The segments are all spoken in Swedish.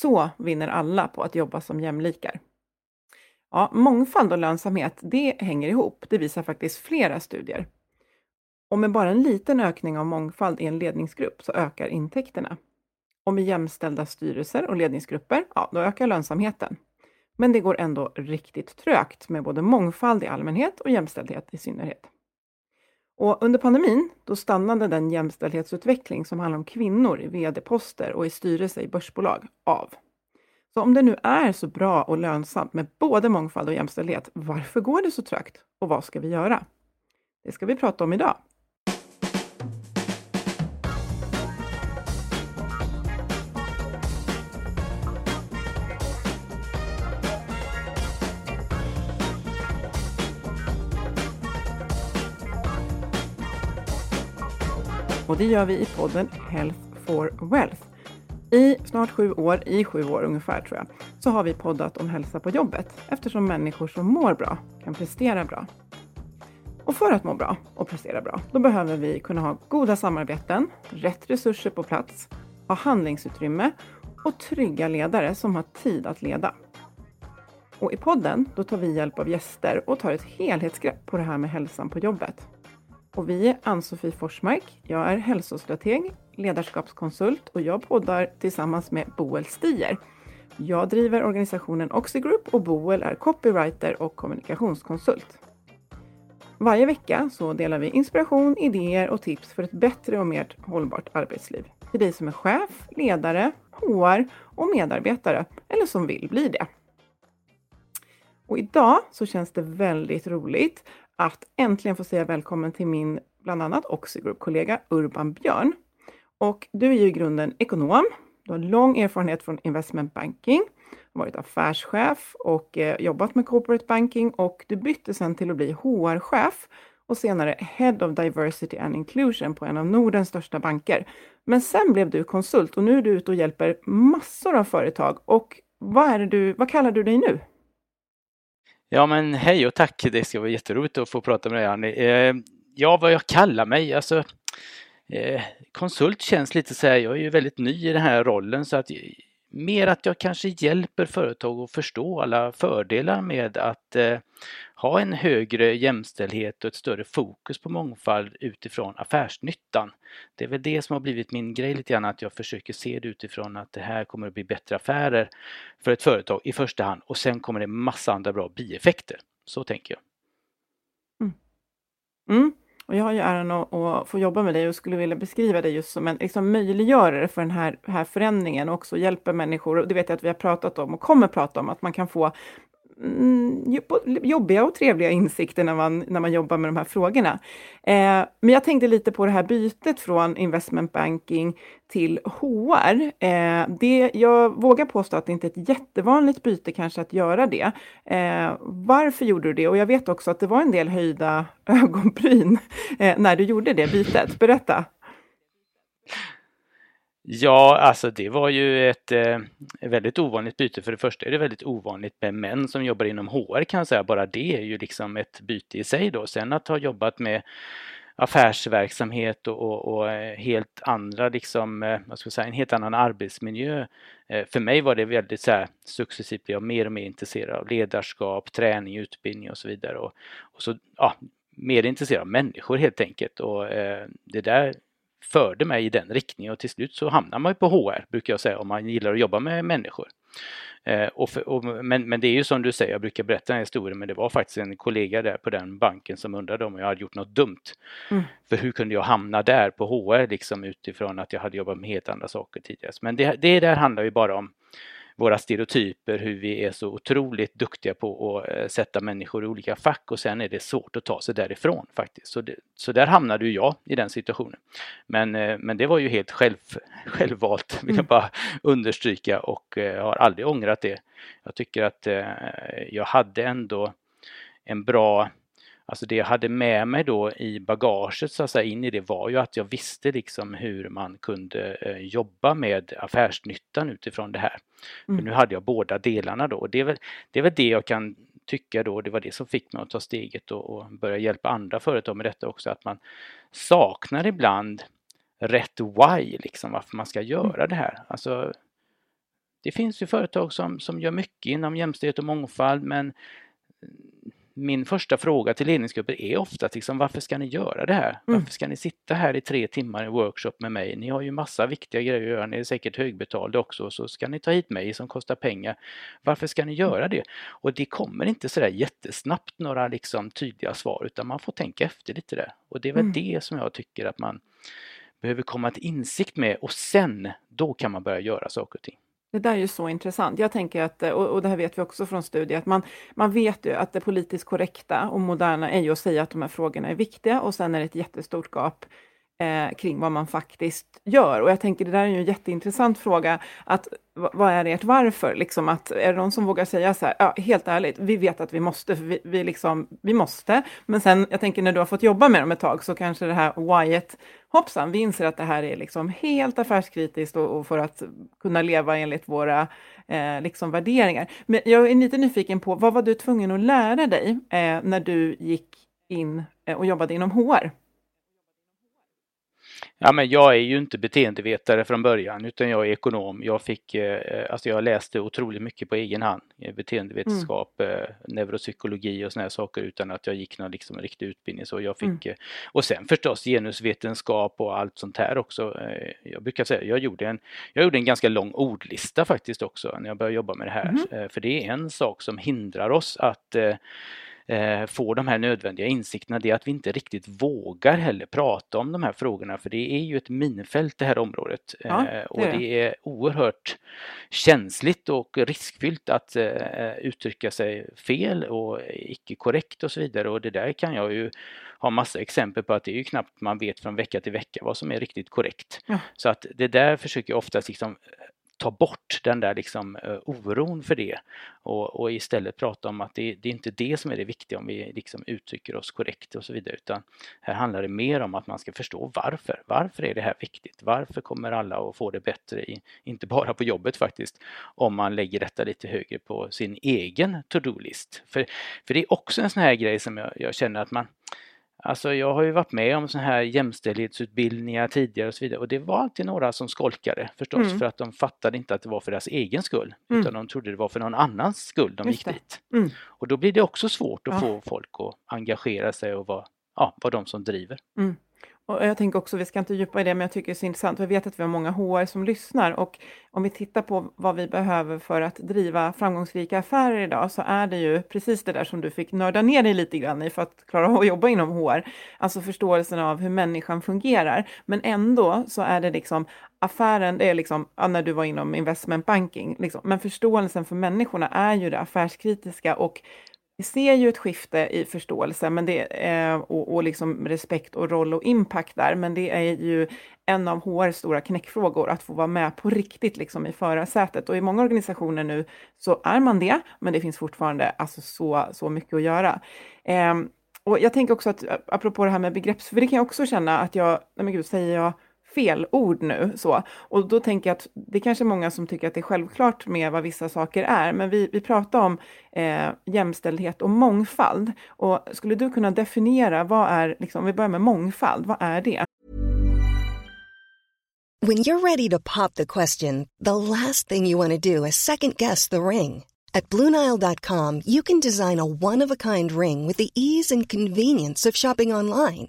Så vinner alla på att jobba som jämlikar. Ja, mångfald och lönsamhet, det hänger ihop. Det visar faktiskt flera studier. Och med bara en liten ökning av mångfald i en ledningsgrupp så ökar intäkterna. Och med jämställda styrelser och ledningsgrupper, ja, då ökar lönsamheten. Men det går ändå riktigt trögt med både mångfald i allmänhet och jämställdhet i synnerhet. Och under pandemin, då stannade den jämställdhetsutveckling som handlar om kvinnor i vd-poster och i styrelse i börsbolag av. Så om det nu är så bra och lönsamt med både mångfald och jämställdhet, varför går det så trögt? Och vad ska vi göra? Det ska vi prata om idag. Och det gör vi i podden Health for Wealth. I snart sju år, i sju år ungefär tror jag, så har vi poddat om hälsa på jobbet eftersom människor som mår bra kan prestera bra. Och för att må bra och prestera bra, då behöver vi kunna ha goda samarbeten, rätt resurser på plats, ha handlingsutrymme och trygga ledare som har tid att leda. Och i podden, då tar vi hjälp av gäster och tar ett helhetsgrepp på det här med hälsan på jobbet. Och vi är Ann-Sofie Forsmark. Jag är hälsostrateg, ledarskapskonsult och jag poddar tillsammans med Boel Stier. Jag driver organisationen Oxigroup och Boel är copywriter och kommunikationskonsult. Varje vecka så delar vi inspiration, idéer och tips för ett bättre och mer hållbart arbetsliv. Till dig som är chef, ledare, HR och medarbetare eller som vill bli det. Och idag så känns det väldigt roligt att äntligen få säga välkommen till min bland annat Oxigroup-kollega Urban Björn. Och du är ju i grunden ekonom. Du har lång erfarenhet från investment banking, varit affärschef och eh, jobbat med corporate banking och du bytte sen till att bli HR-chef och senare Head of Diversity and Inclusion på en av Nordens största banker. Men sen blev du konsult och nu är du ute och hjälper massor av företag. Och vad, är du, vad kallar du dig nu? Ja men hej och tack, det ska vara jätteroligt att få prata med dig Annie. Eh, ja, vad jag kallar mig, alltså eh, konsult känns lite så här, jag är ju väldigt ny i den här rollen så att mer att jag kanske hjälper företag att förstå alla fördelar med att eh, ha en högre jämställdhet och ett större fokus på mångfald utifrån affärsnyttan. Det är väl det som har blivit min grej lite grann, att jag försöker se det utifrån att det här kommer att bli bättre affärer för ett företag i första hand och sen kommer det massa andra bra bieffekter. Så tänker jag. Mm. Mm. Och jag har ju äran att, att, få jobba med dig och skulle vilja beskriva dig just som en liksom, möjliggörare för den här, här förändringen och också hjälper människor. Och det vet jag att vi har pratat om och kommer prata om, att man kan få Mm, jobbiga och trevliga insikter när man, när man jobbar med de här frågorna. Eh, men jag tänkte lite på det här bytet från investment banking till HR. Eh, det, jag vågar påstå att det inte är ett jättevanligt byte kanske att göra det. Eh, varför gjorde du det? Och jag vet också att det var en del höjda ögonbryn eh, när du gjorde det bytet. Berätta! Ja, alltså det var ju ett eh, väldigt ovanligt byte. För det första är det väldigt ovanligt med män som jobbar inom HR kan jag säga. Bara det är ju liksom ett byte i sig då. Sen att ha jobbat med affärsverksamhet och, och, och eh, helt andra liksom, eh, vad ska jag säga, en helt annan arbetsmiljö. Eh, för mig var det väldigt så här successivt blev jag mer och mer intresserad av ledarskap, träning, utbildning och så vidare. Och, och så, ja, mer intresserad av människor helt enkelt och eh, det där förde mig i den riktningen och till slut så hamnar man ju på HR brukar jag säga om man gillar att jobba med människor. Eh, och för, och, men, men det är ju som du säger, jag brukar berätta den här historien, men det var faktiskt en kollega där på den banken som undrade om jag hade gjort något dumt. Mm. För hur kunde jag hamna där på HR liksom utifrån att jag hade jobbat med helt andra saker tidigare. Men det, det där handlar ju bara om våra stereotyper, hur vi är så otroligt duktiga på att eh, sätta människor i olika fack och sen är det svårt att ta sig därifrån faktiskt. Så, det, så där hamnade ju jag i den situationen. Men, eh, men det var ju helt själv, självvalt, vill jag mm. bara understryka och eh, har aldrig ångrat det. Jag tycker att jag hade ändå en bra Alltså det jag hade med mig då i bagaget så att säga in i det var ju att jag visste liksom hur man kunde eh, jobba med affärsnyttan utifrån det här. Mm. För nu hade jag båda delarna då och det är, väl, det är väl det jag kan tycka då, det var det som fick mig att ta steget och, och börja hjälpa andra företag med detta också, att man saknar ibland rätt why, liksom varför man ska göra mm. det här. Alltså det finns ju företag som, som gör mycket inom jämställdhet och mångfald men min första fråga till ledningsgrupper är ofta liksom, varför ska ni göra det här? Mm. Varför ska ni sitta här i tre timmar i workshop med mig? Ni har ju massa viktiga grejer att göra, ni är säkert högbetalda också, så ska ni ta hit mig som kostar pengar. Varför ska ni göra det? Och det kommer inte sådär jättesnabbt några liksom tydliga svar utan man får tänka efter lite där. Och det är väl mm. det som jag tycker att man behöver komma till insikt med och sen, då kan man börja göra saker och ting. Det där är ju så intressant. Jag tänker att, och det här vet vi också från studier, att man, man vet ju att det politiskt korrekta och moderna är ju att säga att de här frågorna är viktiga och sen är det ett jättestort gap eh, kring vad man faktiskt gör. Och jag tänker, det där är ju en jätteintressant fråga, att vad är ert varför? Liksom att, är det någon som vågar säga så här, ja, helt ärligt, vi vet att vi måste, vi, vi, liksom, vi måste, men sen, jag tänker när du har fått jobba med dem ett tag, så kanske det här whyet, hoppsan, vi inser att det här är liksom helt affärskritiskt och, och för att kunna leva enligt våra eh, liksom värderingar. Men jag är lite nyfiken på, vad var du tvungen att lära dig eh, när du gick in eh, och jobbade inom HR? Ja, men jag är ju inte beteendevetare från början utan jag är ekonom. Jag, fick, eh, alltså jag läste otroligt mycket på egen hand. Beteendevetenskap, mm. eh, neuropsykologi och såna saker utan att jag gick någon liksom, riktig utbildning. Så jag fick, mm. eh, och sen förstås genusvetenskap och allt sånt här också. Eh, jag brukar säga, jag gjorde, en, jag gjorde en ganska lång ordlista faktiskt också när jag började jobba med det här. Mm. för det är en sak som hindrar oss att eh, får de här nödvändiga insikterna, det är att vi inte riktigt vågar heller prata om de här frågorna för det är ju ett minfält det här området. Ja, det eh, och det är oerhört känsligt och riskfyllt att eh, uttrycka sig fel och icke korrekt och så vidare och det där kan jag ju ha massa exempel på att det är ju knappt man vet från vecka till vecka vad som är riktigt korrekt. Ja. Så att det där försöker jag oftast liksom ta bort den där liksom eh, oron för det och, och, istället prata om att det, det är inte det som är det viktiga om vi liksom uttrycker oss korrekt och så vidare utan här handlar det mer om att man ska förstå varför. Varför är det här viktigt? Varför kommer alla att få det bättre, i, inte bara på jobbet faktiskt, om man lägger detta lite högre på sin egen to-do-list. För, för det är också en sån här grej som jag, jag känner att man Alltså jag har ju varit med om sådana här jämställdhetsutbildningar tidigare och så vidare och det var alltid några som skolkade förstås mm. för att de fattade inte att det var för deras egen skull mm. utan de trodde det var för någon annans skull de Just gick dit. Mm. Och då blir det också svårt att ja. få folk att engagera sig och vara, ja, vara de som driver. Mm. Och jag tänker också, vi ska inte djupa i det, men jag tycker det är så intressant. Vi vet att vi har många HR som lyssnar och om vi tittar på vad vi behöver för att driva framgångsrika affärer idag, så är det ju precis det där som du fick nörda ner dig lite grann i för att klara av att jobba inom HR. Alltså förståelsen av hur människan fungerar. Men ändå så är det liksom affären, det är liksom, när du var inom investment banking, liksom. men förståelsen för människorna är ju det affärskritiska och vi ser ju ett skifte i förståelse men det, eh, och, och liksom respekt och roll och impact där, men det är ju en av HRs stora knäckfrågor, att få vara med på riktigt liksom i förarsätet. Och i många organisationer nu så är man det, men det finns fortfarande alltså så, så mycket att göra. Eh, och jag tänker också att, apropå det här med begrepps, för det kan jag också känna att jag, nej men gud, säger jag fel ord nu. Så. Och då tänker jag att det är kanske är många som tycker att det är självklart med vad vissa saker är, men vi, vi pratar om eh, jämställdhet och mångfald. Och skulle du kunna definiera vad är, liksom, om vi börjar med mångfald, vad är det? When you're ready to pop the question, the last thing you want to do is second guess the ring. At BlueNile.com you can design a one-of-a-kind ring with the ease and convenience of shopping online.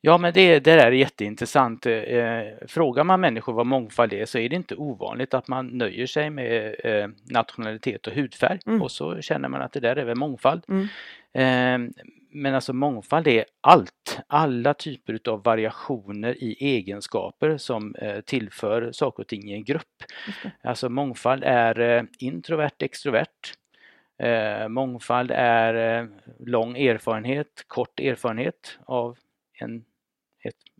Ja, men det, det där är jätteintressant. Eh, frågar man människor vad mångfald är så är det inte ovanligt att man nöjer sig med eh, nationalitet och hudfärg Mm. och så känner man att det där är väl mångfald. Mm. Eh, men alltså mångfald är allt, alla typer utav variationer i egenskaper som eh, tillför saker och ting i en grupp. Alltså mångfald är eh, introvert, extrovert. Eh, mångfald är eh, lång erfarenhet, kort erfarenhet av en,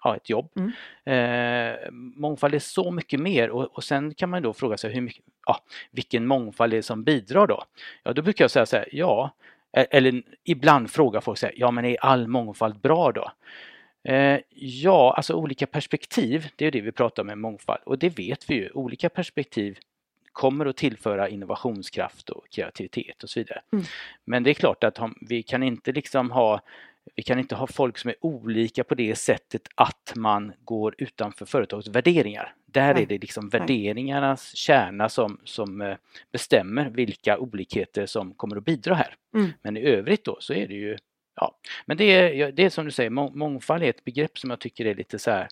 ja, ett jobb. Mm. Eh, mångfald är så mycket mer och, och sen kan man då fråga sig hur mycket, ja, vilken mångfald är det som bidrar då? Ja, då brukar jag säga så här, ja, e- eller ibland frågar folk så här, ja men är all mångfald bra då? Eh, ja, alltså olika perspektiv, det är det vi pratar om med mångfald och det vet vi ju, olika perspektiv kommer att tillföra innovationskraft och kreativitet och så vidare. Mm. Men det är klart att vi kan inte liksom ha vi kan inte ha folk som är olika på det sättet att man går utanför företagets värderingar. Där Nej. är det liksom värderingarnas kärna som, som eh, bestämmer vilka olikheter som kommer att bidra här. Mm. Men i övrigt då så är det ju Ja, men det är, det är som du säger, må- mångfald är ett begrepp som jag tycker är lite så här,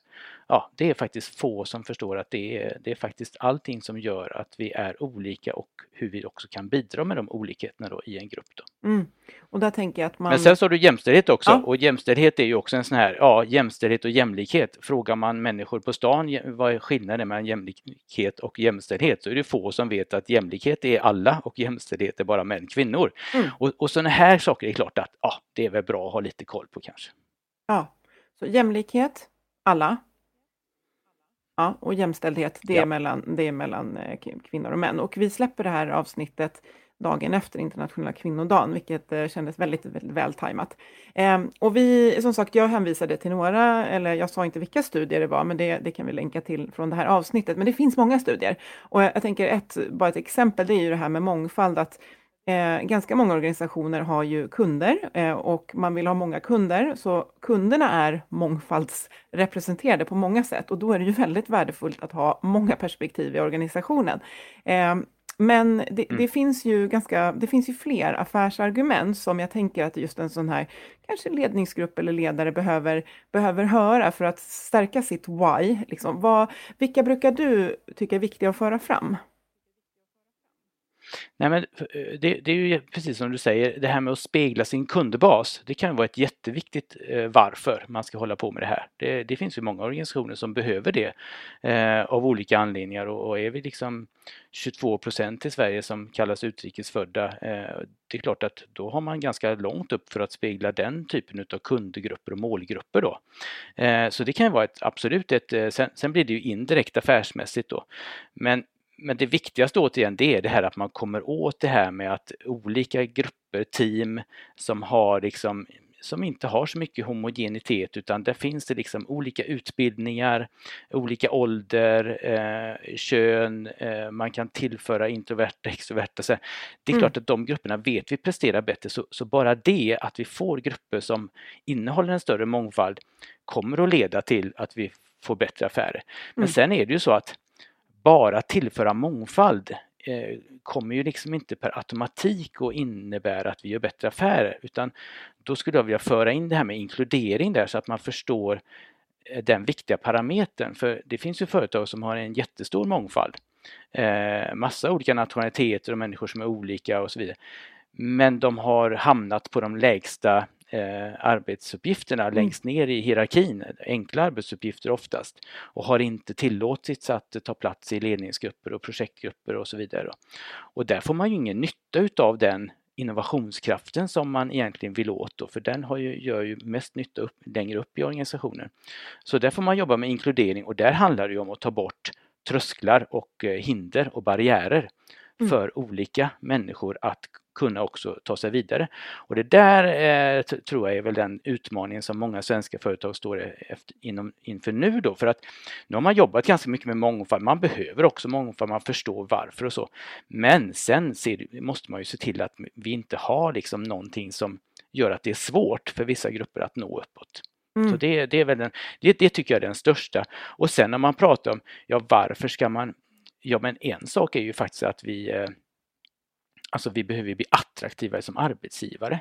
ja, det är faktiskt få som förstår att det är, det är faktiskt allting som gör att vi är olika och hur vi också kan bidra med de olikheterna då i en grupp. Då. Mm. Och där tänker jag att man... Men sen så har du jämställdhet också Ja. och jämställdhet är ju också en sån här, ja, jämställdhet och jämlikhet. Frågar man människor på stan vad är skillnaden mellan jämlikhet och jämställdhet så är det få som vet att jämlikhet är alla och jämställdhet är bara män kvinnor. Mm. Och, och sådana här saker är klart att ja, det är väl bra att ha lite koll på kanske. Ja, så jämlikhet, alla. Ja, och jämställdhet, det är Ja. mellan, det är mellan eh, kvinnor och män. Och vi släpper det här avsnittet dagen efter internationella kvinnodagen, vilket eh, kändes väldigt, väldigt vältajmat. Eh, och vi, som sagt, jag hänvisade till några, eller jag sa inte vilka studier det var, men det, det kan vi länka till från det här avsnittet. Men det finns många studier. Och jag, jag tänker ett, bara ett exempel, det är ju det här med mångfald, att Eh, ganska många organisationer har ju kunder eh, och man vill ha många kunder, så kunderna är mångfaldsrepresenterade på många sätt och då är det ju väldigt värdefullt att ha många perspektiv i organisationen. Eh, men det, det, finns ju ganska, det finns ju fler affärsargument som jag tänker att just en sån här kanske ledningsgrupp eller ledare behöver, behöver höra för att stärka sitt why. Liksom. Vad, vilka brukar du tycka är viktiga att föra fram? Nej, men eh, det, det är ju precis som du säger, det här med att spegla sin kundbas. Det kan vara ett jätteviktigt eh, varför man ska hålla på med det här. Det, det finns ju många organisationer som behöver det eh, av olika anledningar och, och är vi liksom 22 procent i Sverige som kallas utrikesfödda, eh, det är klart att då har man ganska långt upp för att spegla den typen av kundgrupper och målgrupper då. Eh, så det kan ju vara ett absolut ett, eh, sen, sen blir det ju indirekt affärsmässigt då. Men men det viktigaste återigen det är det här att man kommer åt det här med att olika grupper, team som har liksom som inte har så mycket homogenitet utan där finns det liksom olika utbildningar, olika ålder, eh, kön, eh, man kan tillföra introverta, extroverta. Så det är Mm. klart att de grupperna vet vi presterar bättre så, så bara det att vi får grupper som innehåller en större mångfald kommer att leda till att vi får bättre affärer. Men Mm. sen är det ju så att bara tillföra mångfald eh, kommer ju liksom inte per automatik att innebära att vi gör bättre affärer utan då skulle jag vilja föra in det här med inkludering där så att man förstår eh, den viktiga parametern för det finns ju företag som har en jättestor mångfald. Eh, massa olika nationaliteter och människor som är olika och så vidare. Men de har hamnat på de lägsta eh, arbetsuppgifterna längst ner i hierarkin, enkla arbetsuppgifter oftast, och har inte tillåtits att ta plats i ledningsgrupper och projektgrupper och så vidare. Och där får man ju ingen nytta utav den innovationskraften som man egentligen vill åt då, för den har ju, gör ju mest nytta upp, längre upp i organisationen. Så där får man jobba med inkludering och där handlar det ju om att ta bort trösklar och eh, hinder och barriärer Mm. för olika människor att kunna också ta sig vidare. Och det där eh, tror jag är väl den utmaningen som många svenska företag står efter, inom, inför nu då för att nu har man jobbat ganska mycket med mångfald, man behöver också mångfald, man förstår varför och så. Men sen ser, måste man ju se till att vi inte har liksom någonting som gör att det är svårt för vissa grupper att nå uppåt. Mm. Så det, det, är väl den, det, det, tycker jag är den största. Och sen när man pratar om, ja varför ska man, ja men en sak är ju faktiskt att vi, eh, alltså vi behöver bli attraktivare som arbetsgivare.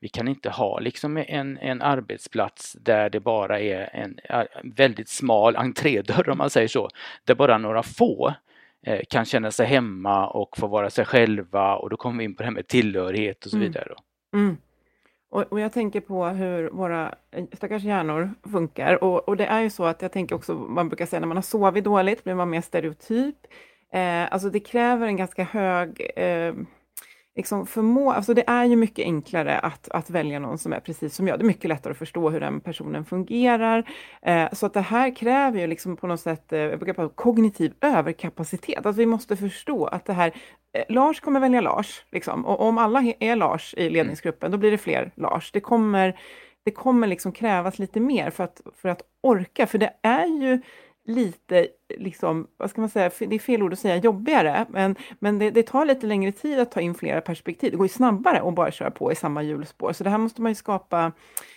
Vi kan inte ha liksom en, en arbetsplats där det bara är en, en väldigt smal entrédörr om man säger så, där bara några få eh, kan känna sig hemma och få vara sig själva och då kommer vi in på det här med tillhörighet och så mm. vidare. Mm. Och, och, jag tänker på hur våra eh, stackars hjärnor funkar. Och, och, det är ju så att jag tänker också, man brukar säga när man har sovit dåligt blir man mer stereotyp. Eh, alltså det kräver en ganska hög eh, liksom förmå, alltså det är ju mycket enklare att, att välja någon som är precis som jag. Det är mycket lättare att förstå hur den personen fungerar. Eh, så att det här kräver ju liksom på något sätt, eh, jag brukar prata kognitiv överkapacitet. Att vi måste förstå att det här, eh, Lars kommer välja Lars, liksom. och om alla är Lars i ledningsgruppen, då blir det fler Lars. Det kommer, det kommer liksom krävas lite mer för att, för att orka, för det är ju lite, liksom, vad ska man säga, det är fel ord att säga jobbigare, men, men det, det, tar lite längre tid att ta in flera perspektiv. Det går ju snabbare att bara köra på i samma hjulspår, så det här måste man ju skapa.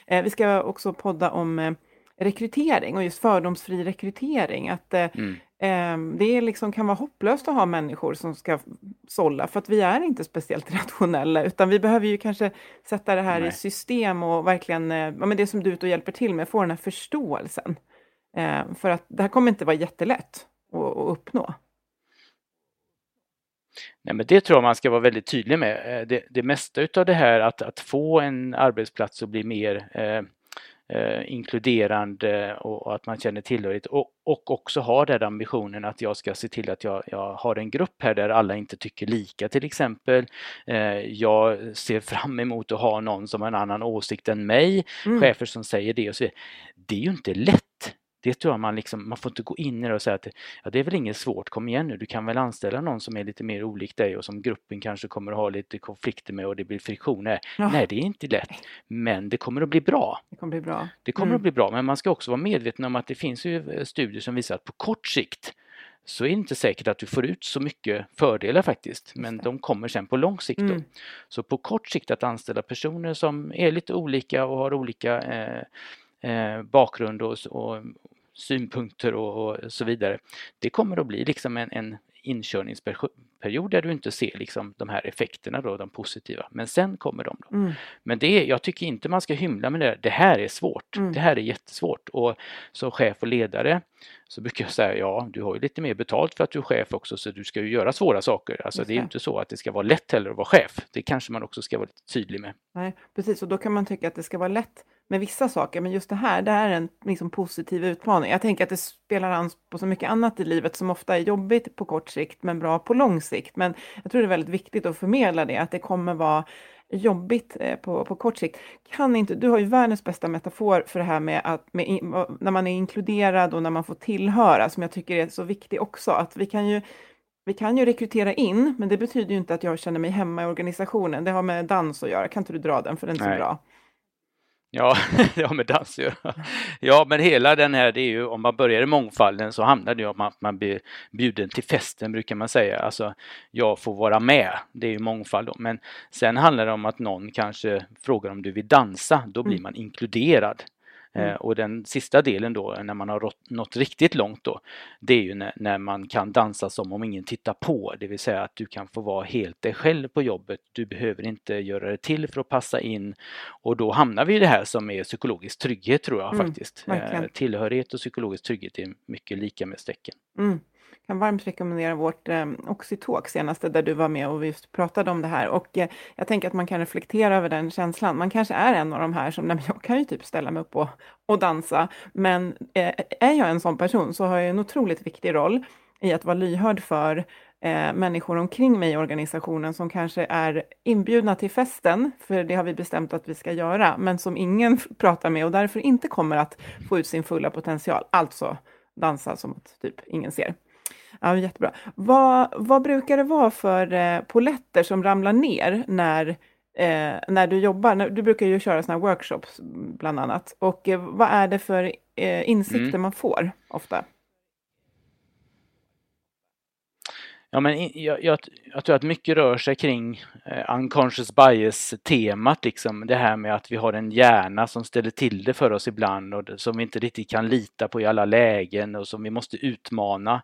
Eh, vi ska också podda om eh, rekrytering och just fördomsfri rekrytering. Att eh, mm. eh, det liksom kan vara hopplöst att ha människor som ska sålla, för att vi är inte speciellt rationella, utan vi behöver ju kanske sätta det här Nej. i system och verkligen, eh, ja, men det som du är ute och hjälper till med, få den här förståelsen. Eh, för att det här kommer inte vara jättelätt att, att uppnå. Nej, men det tror jag man ska vara väldigt tydlig med. Eh, det, det mesta utav det här att, att få en arbetsplats att bli mer eh, eh, inkluderande och, och, att man känner tillhörighet och, och också har den ambitionen att jag ska se till att jag, jag har en grupp här där alla inte tycker lika till exempel. Eh, jag ser fram emot att ha någon som har en annan åsikt än mig, mm. chefer som säger det och så vidare. Det är ju inte lätt det tror jag man liksom, man får inte gå in i det och säga att ja, det är väl inget svårt, kom igen nu, du kan väl anställa någon som är lite mer olik dig och som gruppen kanske kommer att ha lite konflikter med och det blir friktioner. Ja. Nej, det är inte lätt, men det kommer att bli bra. Det kommer, bli bra. Det kommer mm. att bli bra, men man ska också vara medveten om att det finns ju eh, studier som visar att på kort sikt så är det inte säkert att du får ut så mycket fördelar faktiskt, men de kommer sen på lång sikt. Mm. Så på kort sikt att anställa personer som är lite olika och har olika eh, eh, bakgrund och, och synpunkter och, och, så vidare. Det kommer att bli liksom en, en inkörningsperiod där du inte ser liksom de här effekterna då, de positiva. Men sen kommer de. Då. Mm. Men det, jag tycker inte man ska hymla med det. Det här är svårt. Mm. Det här är jättesvårt. Och som chef och ledare så brukar jag säga ja, du har ju lite mer betalt för att du är chef också så du ska ju göra svåra saker. Alltså det är inte så att det ska vara lätt heller att vara chef. Det kanske man också ska vara lite tydlig med. Nej, precis och då kan man tycka att det ska vara lätt med vissa saker, men just det här, det här är en liksom, positiv utmaning. Jag tänker att det spelar an på så mycket annat i livet som ofta är jobbigt på kort sikt, men bra på lång sikt. Men jag tror det är väldigt viktigt att förmedla det, att det kommer vara jobbigt eh, på, på kort sikt. Kan inte, du har ju världens bästa metafor för det här med att med, när man är inkluderad och när man får tillhöra, som jag tycker är så viktig också, att vi kan ju vi kan ju rekrytera in, men det betyder ju inte att jag känner mig hemma i organisationen. Det har med dans att göra. Kan inte du dra den, för den är så bra? Ja, det har med dans att göra. Ja, men hela den här, det är ju om man börjar i mångfalden så handlar det om att man blir bjuden till festen brukar man säga. Alltså, jag får vara med, det är ju mångfald då. Men sen handlar det om att någon kanske frågar om du vill dansa, då blir mm. man inkluderad. Mm. Eh, och den sista delen då, när man har nått riktigt långt då, det är ju när, när, man kan dansa som om ingen tittar på, det vill säga att du kan få vara helt dig själv på jobbet. Du behöver inte göra det till för att passa in och då hamnar vi i det här som är psykologisk trygghet tror jag mm, faktiskt. Eh, tillhörighet och psykologisk trygghet är mycket lika med stecken. Mm kan varmt rekommendera vårt eh, Oxytalk senaste där du var med och vi pratade om det här och eh, jag tänker att man kan reflektera över den känslan. Man kanske är en av de här som, nej, jag kan ju typ ställa mig upp och, och dansa, men eh, är jag en sån person så har jag en otroligt viktig roll i att vara lyhörd för eh, människor omkring mig i organisationen som kanske är inbjudna till festen, för det har vi bestämt att vi ska göra, men som ingen pratar med och därför inte kommer att få ut sin fulla potential, alltså dansa som att typ ingen ser. Ja, jättebra. Vad, vad brukar det vara för eh, poletter som ramlar ner när, eh, när du jobbar? Du brukar ju köra sådana workshops bland annat. Och eh, vad är det för eh, insikter mm. man får ofta? Ja, men jag, jag, jag, tror att mycket rör sig kring eh, unconscious bias-temat, liksom det här med att vi har en hjärna som ställer till det för oss ibland och som vi inte riktigt kan lita på i alla lägen och som vi måste utmana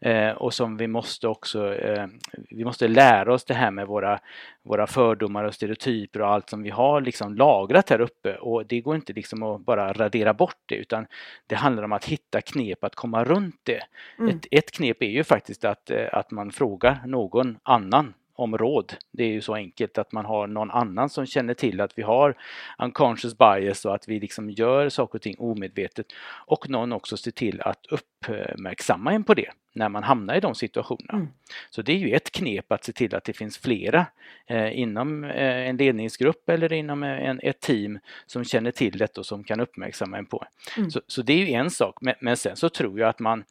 eh, och som vi måste också, eh, vi måste lära oss det här med våra, våra fördomar och stereotyper och allt som vi har liksom lagrat här uppe och det går inte liksom att bara radera bort det utan det handlar om att hitta knep att komma runt det. Mm. Ett, ett knep är ju faktiskt att, att man frågar någon annan om råd. Det är ju så enkelt att man har någon annan som känner till att vi har unconscious bias och att vi liksom gör saker och ting omedvetet och någon också ser till att uppmärksamma en på det när man hamnar i de situationerna. Mm. Så det är ju ett knep att se till att det finns flera eh, inom eh, en ledningsgrupp eller inom en, ett team som känner till detta och som kan uppmärksamma en på. Mm. Så, så, det är ju en sak men, men sen så tror jag att man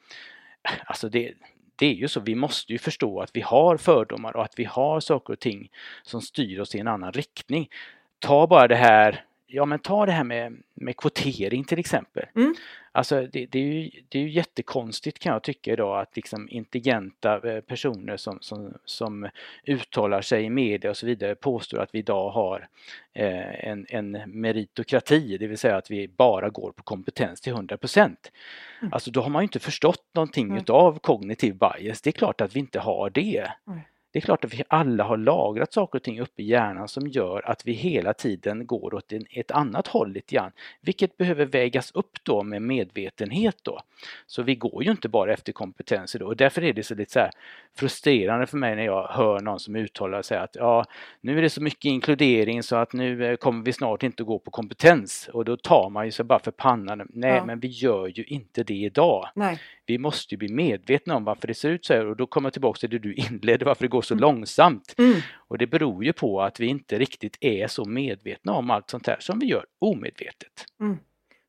Alltså det, det är ju så, vi måste ju förstå att vi har fördomar och att vi har saker och ting som styr oss i en annan riktning. Ta bara det här, ja men ta det här med, med kvotering till exempel. Mm. Alltså det, det, är ju, det är ju jättekonstigt kan jag tycka idag att liksom intelligenta eh, personer som, som, som uttalar sig i media och så vidare påstår att vi idag har eh, en, en meritokrati, det vill säga att vi bara går på kompetens till 100 procent. Alltså då har man ju inte förstått någonting mm. utav kognitiv bias, det är klart att vi inte har det. Mm. Det är klart att vi alla har lagrat saker och ting uppe i hjärnan som gör att vi hela tiden går åt en, ett annat håll lite grann, vilket behöver vägas upp då med medvetenhet då. Så vi går ju inte bara efter kompetenser då och därför är det så lite så frustrerande för mig när jag hör någon som uttalar sig att ja, nu är det så mycket inkludering så att nu eh, kommer vi snart inte gå på kompetens och då tar man ju sig bara för pannan. Nej, ja. men vi gör ju inte det idag. Nej. Vi måste bli medvetna om varför det ser ut så här och då kommer jag tillbaka till det du inledde, varför det går så mm. långsamt. Mm. Och det beror ju på att vi inte riktigt är så medvetna om allt sånt här som vi gör omedvetet. Mm.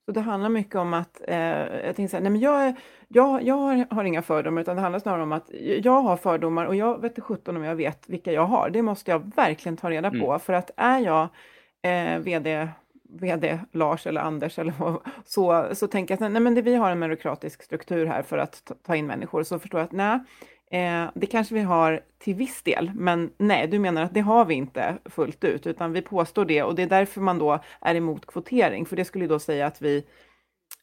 Så det handlar mycket om att, eh, jag tänker så här, nej men jag, jag, jag har, har, inga fördomar utan det handlar snarare om att jag har fördomar och jag vet sjutton om jag vet vilka jag har. Det måste jag verkligen ta reda på mm. för att är jag eh, VD VD Lars eller Anders eller så, så tänker jag att nej, men det, vi har en meritokratisk struktur här för att ta in människor. Så förstår jag att nej, eh, det kanske vi har till viss del, men nej, du menar att det har vi inte fullt ut, utan vi påstår det och det är därför man då är emot kvotering, för det skulle då säga att vi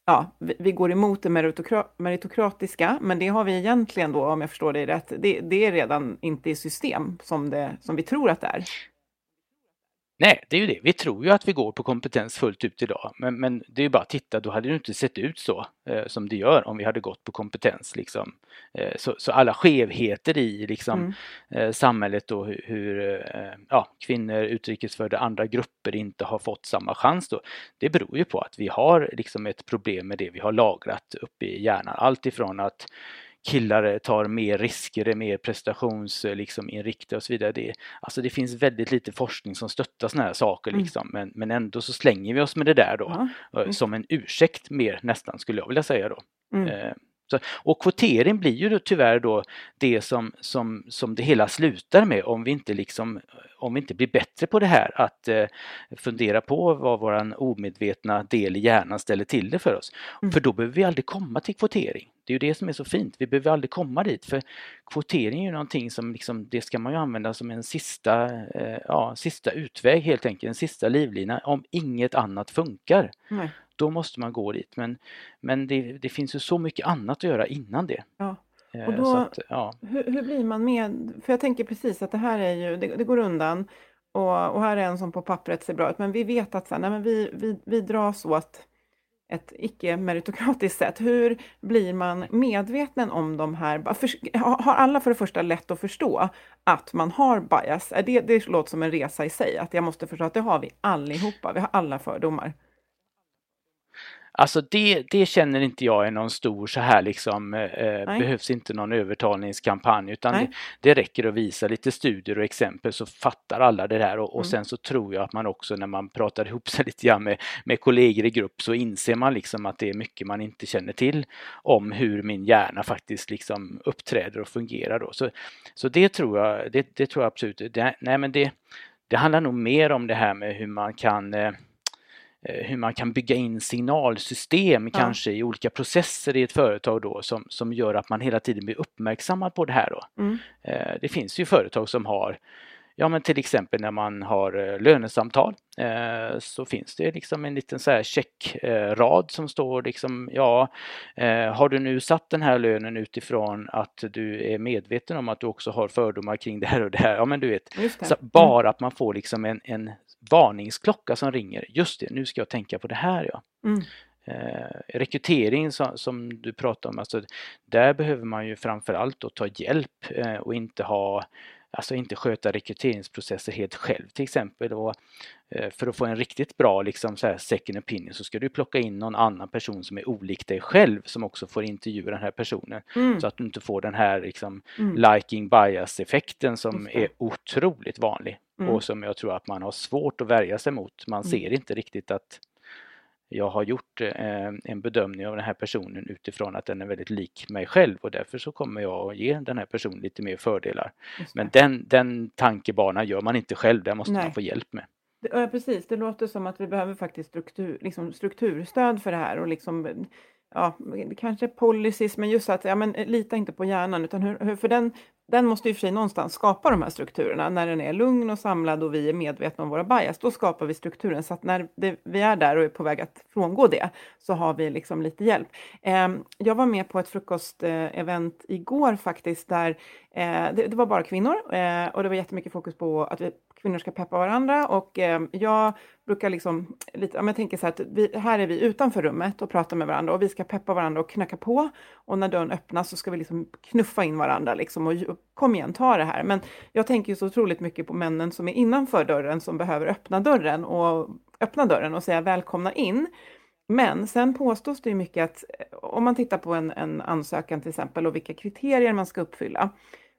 Ja, vi, vi går emot det meritokra meritokratiska, men det har vi egentligen då, om jag förstår dig rätt, det, det är redan inte i system som, det, som vi tror att det är. Nej, det är ju det. Vi tror ju att vi går på kompetens fullt ut idag, men, men det är ju bara att titta, då hade det inte sett ut så eh, som det gör om vi hade gått på kompetens. Liksom. Eh, så, så, alla skevheter i liksom, mm. eh, samhället och hur, hur eh, ja, kvinnor, utrikesfödda, andra grupper inte har fått samma chans då, det beror ju på att vi har liksom ett problem med det vi har lagrat uppe i hjärnan. Allt ifrån att killar tar mer risker, är mer prestationsinriktade liksom, och så vidare. Det, alltså det finns väldigt lite forskning som stöttar sådana här saker mm. liksom, men, men ändå så slänger vi oss med det där då mm. som en ursäkt mer nästan skulle jag vilja säga då. Mm. Eh, så, och kvotering blir ju då, tyvärr då det som, som, som det hela slutar med om vi inte liksom om vi inte blir bättre på det här att eh, fundera på vad våran omedvetna del i hjärnan ställer till det för oss. Mm. För då behöver vi aldrig komma till kvotering. Det är ju det som är så fint, vi behöver aldrig komma dit för kvotering är ju någonting som liksom, det ska man ju använda som en sista, eh, ja, sista utväg helt enkelt, en sista livlina om inget annat funkar. Mm. Då måste man gå dit men, men det, det, finns ju så mycket annat att göra innan det. Ja. Eh, och då, att, ja. hur, hur, blir man med? För jag tänker precis att det här är ju, det, det går undan och, och, här är en som på pappret ser bra ut, men vi vet att så här, nej, men vi, vi, vi dras åt ett icke-meritokratiskt sätt. Hur blir man medveten om de här? För, har alla för det första lätt att förstå att man har bias? Det, det låter som en resa i sig, att jag måste förstå att det har vi allihopa, vi har alla fördomar. Alltså det, det känner inte jag är någon stor så här liksom, eh, behövs inte någon övertalningskampanj utan det, det, räcker att visa lite studier och exempel så fattar alla det där och, och mm. sen så tror jag att man också när man pratar ihop sig lite grann med, med kollegor i grupp så inser man liksom att det är mycket man inte känner till om hur min hjärna faktiskt liksom uppträder och fungerar då. Så, så det tror jag, det, det tror jag absolut, det, nej men det, det handlar nog mer om det här med hur man kan eh, Eh, hur man kan bygga in signalsystem ja. kanske i olika processer i ett företag då som, som gör att man hela tiden blir uppmärksammad på det här. Då. Mm. Eh, det finns ju företag som har Ja men till exempel när man har eh, lönesamtal eh, så finns det liksom en liten så här checkrad som står liksom ja eh, har du nu satt den här lönen utifrån att du är medveten om att du också har fördomar kring det här och det här. Ja men du vet, så bara mm. att man får liksom en, en varningsklocka som ringer. Just det, nu ska jag tänka på det här ja. Mm. Eh, rekrytering som, som, du pratar om, alltså, där behöver man ju framförallt då ta hjälp eh, och inte ha Alltså inte sköta rekryteringsprocesser helt själv till exempel. Och, eh, för att få en riktigt bra liksom, så här second opinion så ska du plocka in någon annan person som är olik dig själv som också får intervjua den här personen. Mm. Så att du inte får den här liksom, mm. liking bias effekten som är otroligt vanlig mm. och som jag tror att man har svårt att värja sig mot. Man mm. ser inte riktigt att jag har gjort eh, en bedömning av den här personen utifrån att den är väldigt lik mig själv och därför så kommer jag att ge den här personen lite mer fördelar. Men den, den tankebanan gör man inte själv, den måste Nej. man få hjälp med. Ja, precis, det låter som att vi behöver faktiskt struktur, liksom strukturstöd för det här och liksom ja, kanske policies, men just att ja, men, lita inte på hjärnan, utan hur, hur, för den, den måste ju för sig någonstans skapa de här strukturerna. När den är lugn och samlad och vi är medvetna om våra bias, då skapar vi strukturen. Så att när det, vi är där och är på väg att frångå det, så har vi liksom lite hjälp. Eh, jag var med på ett frukostevent igår faktiskt, där eh, det, det, var bara kvinnor eh, och det var jättemycket fokus på att vi kvinnor ska peppa varandra och eh, jag brukar liksom, lite, jag tänker så här att vi, här är vi utanför rummet och pratar med varandra och vi ska peppa varandra och knacka på och när dörren öppnas så ska vi liksom knuffa in varandra liksom och kom igen, ta det här. Men jag tänker ju så otroligt mycket på männen som är innanför dörren som behöver öppna dörren och öppna dörren och säga välkomna in. Men sen påstås det ju mycket att eh, om man tittar på en, en ansökan till exempel och vilka kriterier man ska uppfylla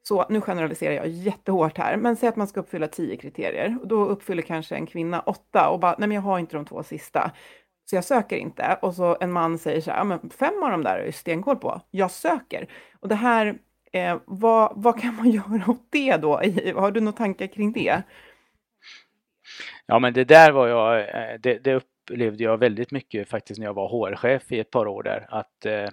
så nu generaliserar jag jättehårt här, men säg att man ska uppfylla tio kriterier och då uppfyller kanske en kvinna åtta och bara, nej men jag har inte de två sista, så jag söker inte. Och så en man säger så här, men fem av de där är ju stenkoll på, jag söker. Och det här, eh, vad, vad kan man göra åt det då? Har du några tankar kring det? Ja men det där var jag, eh, det, det upplevde jag väldigt mycket faktiskt när jag var HR-chef i ett par år där, att eh,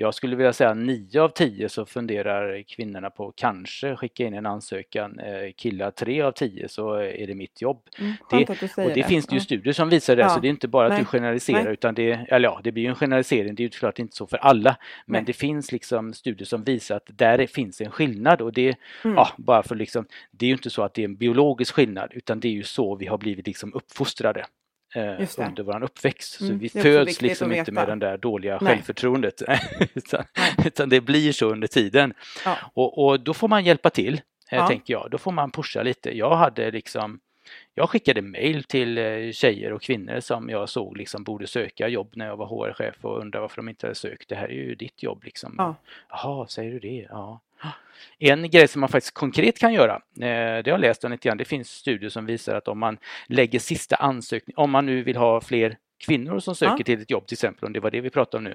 jag skulle vilja säga 9 av 10 så funderar kvinnorna på kanske skicka in en ansökan. Eh, killar 3 av 10 så är det mitt jobb. Mm, det, och det, det, finns det ju studier som visar det, ja. så det är inte bara att Nej. du generaliserar Nej. utan det, eller ja, det blir ju en generalisering, det är ju klart inte så för alla. Men Nej. det finns liksom studier som visar att där finns en skillnad och det, mm. ja, bara för liksom, det är ju inte så att det är en biologisk skillnad utan det är ju så vi har blivit liksom uppfostrade under vår uppväxt. Mm, så vi föds liksom inte med den där dåliga Nej. självförtroendet utan, utan, det blir så under tiden. Ja. Och, och, då får man hjälpa till, eh, ja. tänker jag. Då får man pusha lite. Jag hade liksom jag skickade mail till eh, tjejer och kvinnor som jag såg liksom borde söka jobb när jag var HR-chef och undrade varför de inte hade sökt. Det här är ju ditt jobb liksom. Ja. Jaha, säger du det? Ja. En grej som man faktiskt konkret kan göra, eh, det har jag läst om lite grann, det finns studier som visar att om man lägger sista ansökning, om man nu vill ha fler kvinnor som söker ja. till ett jobb till exempel, om det var det vi pratade om nu,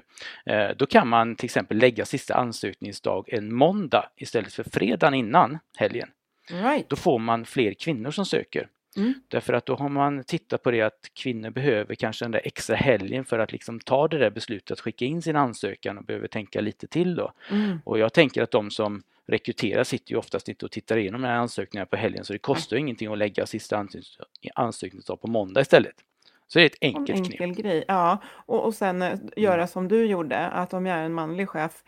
eh, då kan man till exempel lägga sista ansökningsdag en måndag istället för fredagen innan helgen. Right. Då får man fler kvinnor som söker. Mm. Därför att då har man tittat på det att kvinnor behöver kanske den där extra helgen för att liksom ta det där beslutet att skicka in sin ansökan och behöver tänka lite till då. Mm. Och jag tänker att de som rekryterar sitter ju oftast inte och tittar igenom ansökningarna på helgen så det kostar mm. ingenting att lägga sista ansökningsdag på måndag istället. Så det är ett enkelt en enkel knep. Grej. Ja, och, och sen eh, göra mm. som du gjorde, att om jag är en manlig chef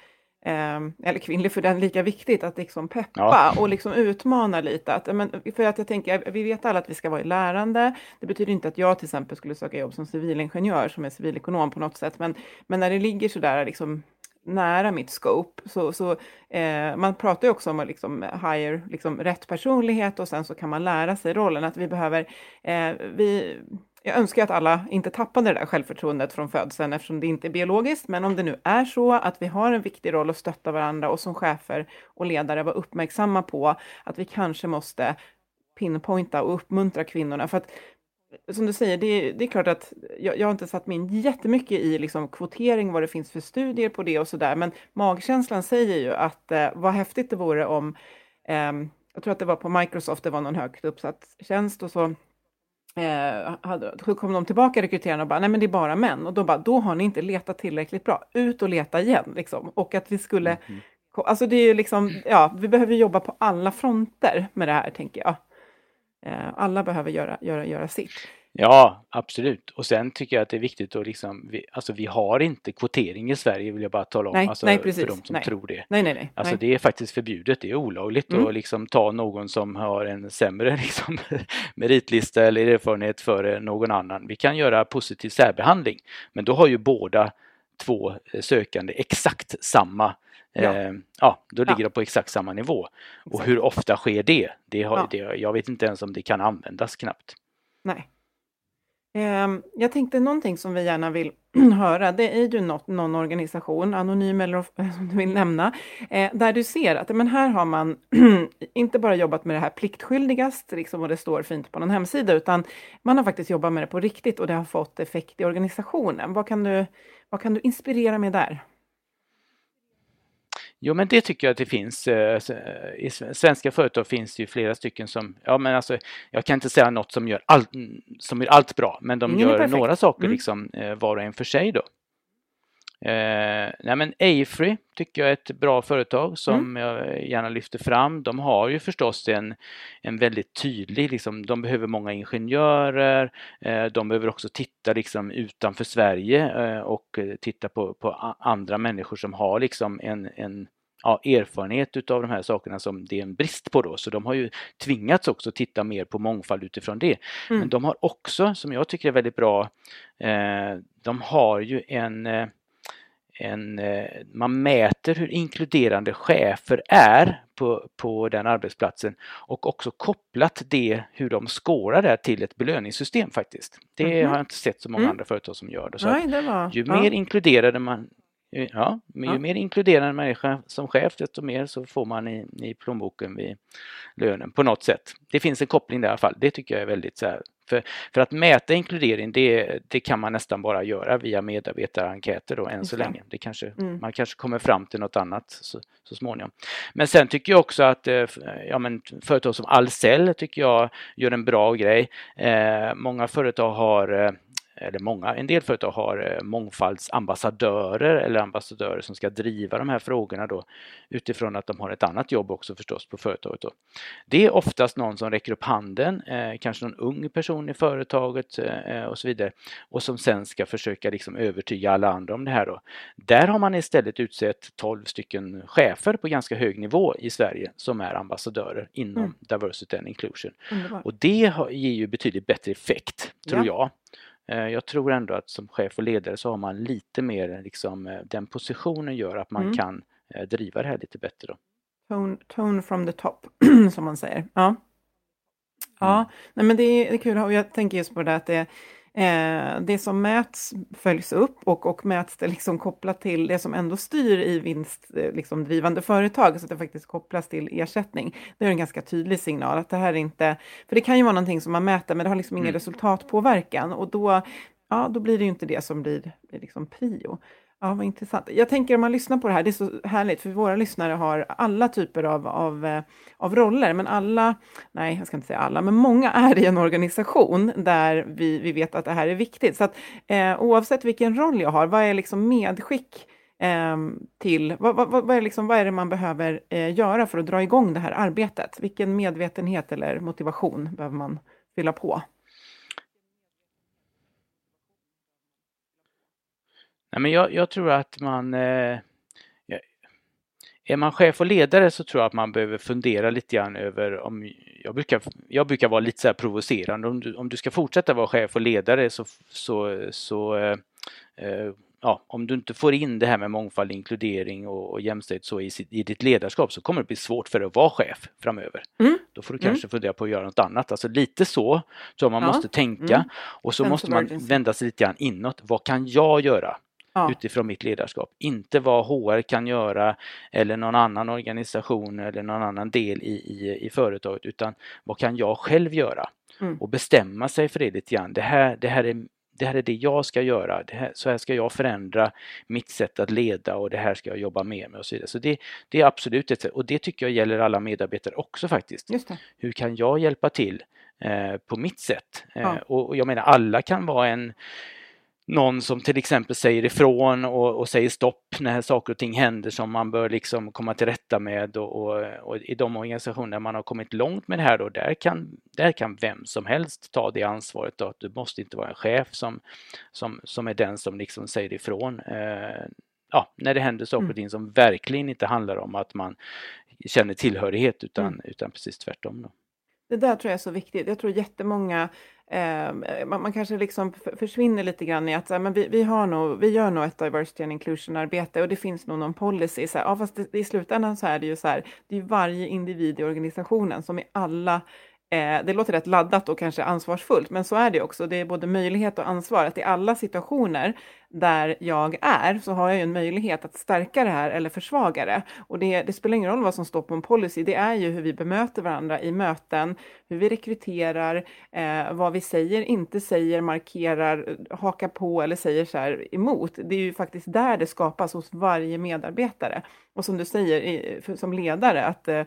eller kvinnlig för den, lika viktigt att liksom peppa ja. och liksom utmana lite. Att, men, för att jag tänker, vi vet alla att vi ska vara i lärande. Det betyder inte att jag till exempel skulle söka jobb som civilingenjör, som är civilekonom på något sätt, men, men när det ligger sådär liksom nära mitt scope. Så, så eh, man pratar ju också om att liksom hire liksom rätt personlighet och sen så kan man lära sig rollen. Att vi behöver, eh, vi, jag önskar att alla inte tappade det där självförtroendet från födseln eftersom det inte är biologiskt, men om det nu är så att vi har en viktig roll att stötta varandra och som chefer och ledare vara uppmärksamma på att vi kanske måste pinpointa och uppmuntra kvinnorna. För att som du säger, det är, det är klart att jag, jag, har inte satt mig in jättemycket i liksom kvotering, vad det finns för studier på det och så där, men magkänslan säger ju att eh, vad häftigt det vore om, eh, jag tror att det var på Microsoft, det var någon högt uppsatt tjänst och så eh, kom de tillbaka rekryterarna och bara, nej men det är bara män. Och då bara, då har ni inte letat tillräckligt bra, ut och leta igen. Liksom. Och att vi skulle, mm alltså det är ju liksom, ja, vi behöver jobba på alla fronter med det här, tänker jag. Eh, alla behöver göra, göra, göra sitt. Ja, absolut. Och sen tycker jag att det är viktigt att liksom, vi, alltså vi har inte kvotering i Sverige vill jag bara tala om, nej, alltså, nej, precis. för de som nej. tror det. Nej, nej, nej. Alltså nej. det är faktiskt förbjudet, det är olagligt mm. att liksom ta någon som har en sämre liksom, meritlista eller erfarenhet före någon annan. Vi kan göra positiv särbehandling, men då har ju båda två sökande exakt samma Ja. Eh, ja, då ligger ja. de på exakt samma nivå. Och hur ofta sker det? det, har, ja. det jag vet inte ens om det kan användas knappt. Nej. Ehm, jag tänkte någonting som vi gärna vill höra, det är ju något, någon organisation, anonym eller som du vill nämna, eh, där du ser att men här har man inte bara jobbat med det här pliktskyldigast, liksom, och det står fint på någon hemsida, utan man har faktiskt jobbat med det på riktigt och det har fått effekt i organisationen. Vad kan du, vad kan du inspirera med där? Jo men det tycker jag att det finns. Eh, I svenska företag finns det ju flera stycken som, ja men alltså jag kan inte säga något som gör allt, som gör allt bra, men de mm, gör några saker mm. liksom eh, var och en för sig då. Eh, nej men Afry tycker jag är ett bra företag som mm. jag gärna lyfter fram. De har ju förstås en, en väldigt tydlig, liksom, de behöver många ingenjörer, eh, de behöver också titta liksom utanför Sverige eh, och titta på, på andra människor som har liksom en, en ja, erfarenhet utav de här sakerna som det är en brist på då. Så de har ju tvingats också titta mer på mångfald utifrån det. Mm. Men de har också, som jag tycker är väldigt bra, eh, de har ju en eh, en, eh, man mäter hur inkluderande chefer är på, på den arbetsplatsen och också kopplat det hur de skårar det till ett belöningssystem faktiskt. Det mm. har jag inte sett så många mm. andra företag som gör. Det. Så Nej, det var, ju ja. mer inkluderade man Ja, men ju ja. mer inkluderande människa som chef desto mer så får man i, i plånboken vid lönen på något sätt. Det finns en koppling där i alla fall. Det tycker jag är väldigt så här, för, för att mäta inkludering det, det kan man nästan bara göra via medarbetarenkäter då än så länge. Det kanske, mm. Man kanske kommer fram till något annat så, så småningom. Men sen tycker jag också att eh, ja, men företag som Ahlsell tycker jag gör en bra grej. Eh, många företag har eh, eller många, en del företag har eh, mångfaldsambassadörer eller ambassadörer som ska driva de här frågorna då utifrån att de har ett annat jobb också förstås på företaget. Då. Det är oftast någon som räcker upp handen, eh, kanske någon ung person i företaget eh, och så vidare och som sen ska försöka liksom övertyga alla andra om det här. Då. Där har man istället utsett 12 stycken chefer på ganska hög nivå i Sverige som är ambassadörer inom mm. Diversity and Inclusion. Underbar. Och det ger ju betydligt bättre effekt, tror ja. jag. Eh, jag tror ändå att som chef och ledare så har man lite mer, liksom, eh, den positionen gör att man mm. kan eh, driva det här lite bättre. Då. Tone, tone from the top, som man säger. Ja, ja mm. nej, men det är, det är kul och jag tänker just på det att det Eh, det som mäts följs upp och, och mäts det liksom kopplat till det som ändå styr i vinstdrivande liksom, företag, så att det faktiskt kopplas till ersättning. Det är en ganska tydlig signal att det här är inte, för det kan ju vara någonting som man mäter, men det har liksom ingen mm. resultatpåverkan och då, ja, då blir det ju inte det som blir, blir liksom prio. Ja, vad intressant. Jag tänker om man lyssnar på det här, det är så härligt, för våra lyssnare har alla typer av, av, eh, av roller, men alla, nej, jag ska inte säga alla, men många är i en organisation där vi, vi vet att det här är viktigt. Så att eh, oavsett vilken roll jag har, vad är liksom medskick eh, till, vad, vad, vad, är liksom, vad är det man behöver eh, göra för att dra igång det här arbetet? Vilken medvetenhet eller motivation behöver man fylla på? Nej, men jag, jag tror att man eh, är man chef och ledare så tror jag att man behöver fundera lite grann över om jag brukar, jag brukar vara lite så här provocerande. Om du, om du ska fortsätta vara chef och ledare så, så, så eh, eh ja, om du inte får in det här med mångfald, inkludering och, och jämställdhet så i, i ditt ledarskap så kommer det bli svårt för dig att vara chef framöver. Mm. Då får du kanske mm. fundera på att göra något annat. Alltså lite så tror man ja. måste tänka mm. och så måste man vända sig lite grann inåt. Vad kan jag göra? Ja. utifrån mitt ledarskap. Inte vad HR kan göra eller någon annan organisation eller någon annan del i, i, i företaget utan vad kan jag själv göra? Mm. Och bestämma sig för det lite grann. Det här, det här är det här är det jag ska göra, här, så här ska jag förändra mitt sätt att leda och det här ska jag jobba mer med och så vidare. Så det, det är absolut ett sätt och det tycker jag gäller alla medarbetare också faktiskt. Hur kan jag hjälpa till eh, på mitt sätt? Eh, ja. och, och, jag menar alla kan vara en någon som till exempel säger ifrån och, och, säger stopp när saker och ting händer som man bör liksom komma till rätta med och, och, och, i de organisationer där man har kommit långt med det här då, där kan, där kan vem som helst ta det ansvaret då, att du måste inte vara en chef som, som, som är den som liksom säger ifrån. Eh, ja, när det händer saker och mm. ting som verkligen inte handlar om att man känner tillhörighet utan, mm. utan precis tvärtom. Då. Det där tror jag är så viktigt. Jag tror jättemånga Eh, man, man, kanske liksom försvinner lite grann i att men vi, vi, har nog, vi gör nog ett diversity and inclusion-arbete och det finns nog någon policy. Så här, ja, fast det, i slutändan så är det ju så här, det är varje individ i organisationen som i alla Eh, det låter rätt laddat och kanske ansvarsfullt, men så är det också. Det är både möjlighet och ansvar att i alla situationer där jag är så har jag en möjlighet att stärka det här eller försvaga det. Och det, det, spelar ingen roll vad som står på en policy, det är ju hur vi bemöter varandra i möten, hur vi rekryterar, eh, vad vi säger, inte säger, markerar, hakar på eller säger så här emot. Det är ju faktiskt där det skapas hos varje medarbetare. Och som du säger i, för, som ledare, att eh,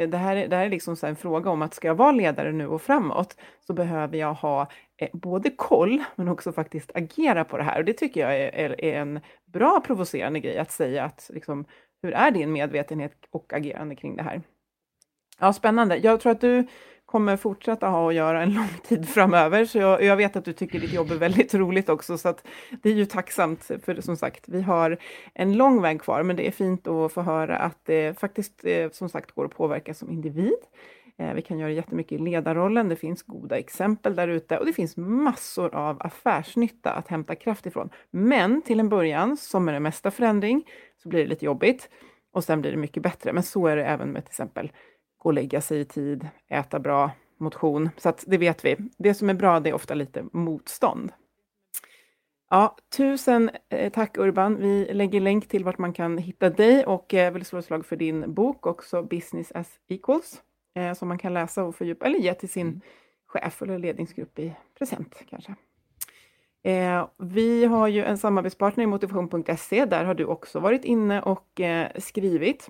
Eh, det här, är, det här är liksom en fråga om att ska jag vara ledare nu och framåt så behöver jag ha eh, både koll men också faktiskt agera på det här. Och det tycker jag är, är, är en bra provocerande grej att säga att liksom, hur är din medvetenhet och agerande kring det här? Ja, spännande. Jag tror att du kommer fortsätta ha att göra en lång tid framöver, så jag, jag, vet att du tycker ditt jobb är väldigt roligt också, så att det är ju tacksamt, för som sagt, vi har en lång väg kvar, men det är fint att få höra att det faktiskt, eh, som sagt, går att påverka som individ. Eh, vi kan göra jättemycket i ledarrollen, det finns goda exempel där ute. Och det finns massor av affärsnytta att hämta kraft ifrån. Men till en början, som med det mesta förändring, så blir det lite jobbigt. Och sen blir det mycket bättre. Men så är det även med till exempel gå och lägga sig i tid, äta bra, motion. Så att det vet vi. Det som är bra, det är ofta lite motstånd. Ja, tusen eh, tack Urban. Vi lägger länk till vart man kan hitta dig och eh, vill slå ett slag för din bok också, Business as Equals, eh, som man kan läsa och fördjupa eller ge till sin mm. chef eller ledningsgrupp i present kanske. Vi har ju en samarbetspartner i motivation.se. Där har du också varit inne och skrivit.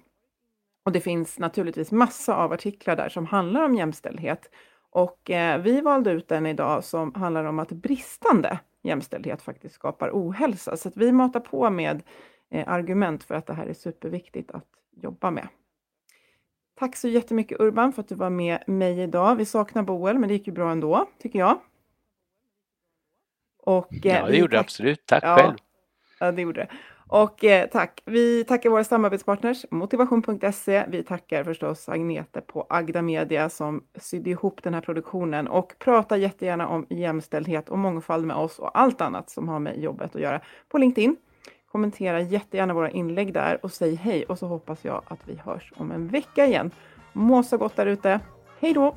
Och det finns naturligtvis massa av artiklar där som handlar om jämställdhet. Och eh, vi valde ut en idag som handlar om att bristande jämställdhet faktiskt skapar ohälsa. Så att vi matar på med eh, argument för att det här är superviktigt att jobba med. Tack så jättemycket Urban för att du var med mig idag. Vi saknar Boel, men det gick ju bra ändå, tycker jag. Och, eh, ja, det gjorde det absolut. Tack ja, själv. Ja, det gjorde det. Och eh, tack! Vi tackar våra samarbetspartners motivation.se. Vi tackar förstås Agnete på Agda Media som sydde ihop den här produktionen och prata jättegärna om jämställdhet och mångfald med oss och allt annat som har med jobbet att göra på LinkedIn. Kommentera jättegärna våra inlägg där och säg hej och så hoppas jag att vi hörs om en vecka igen. Må så gott där ute. Hej då!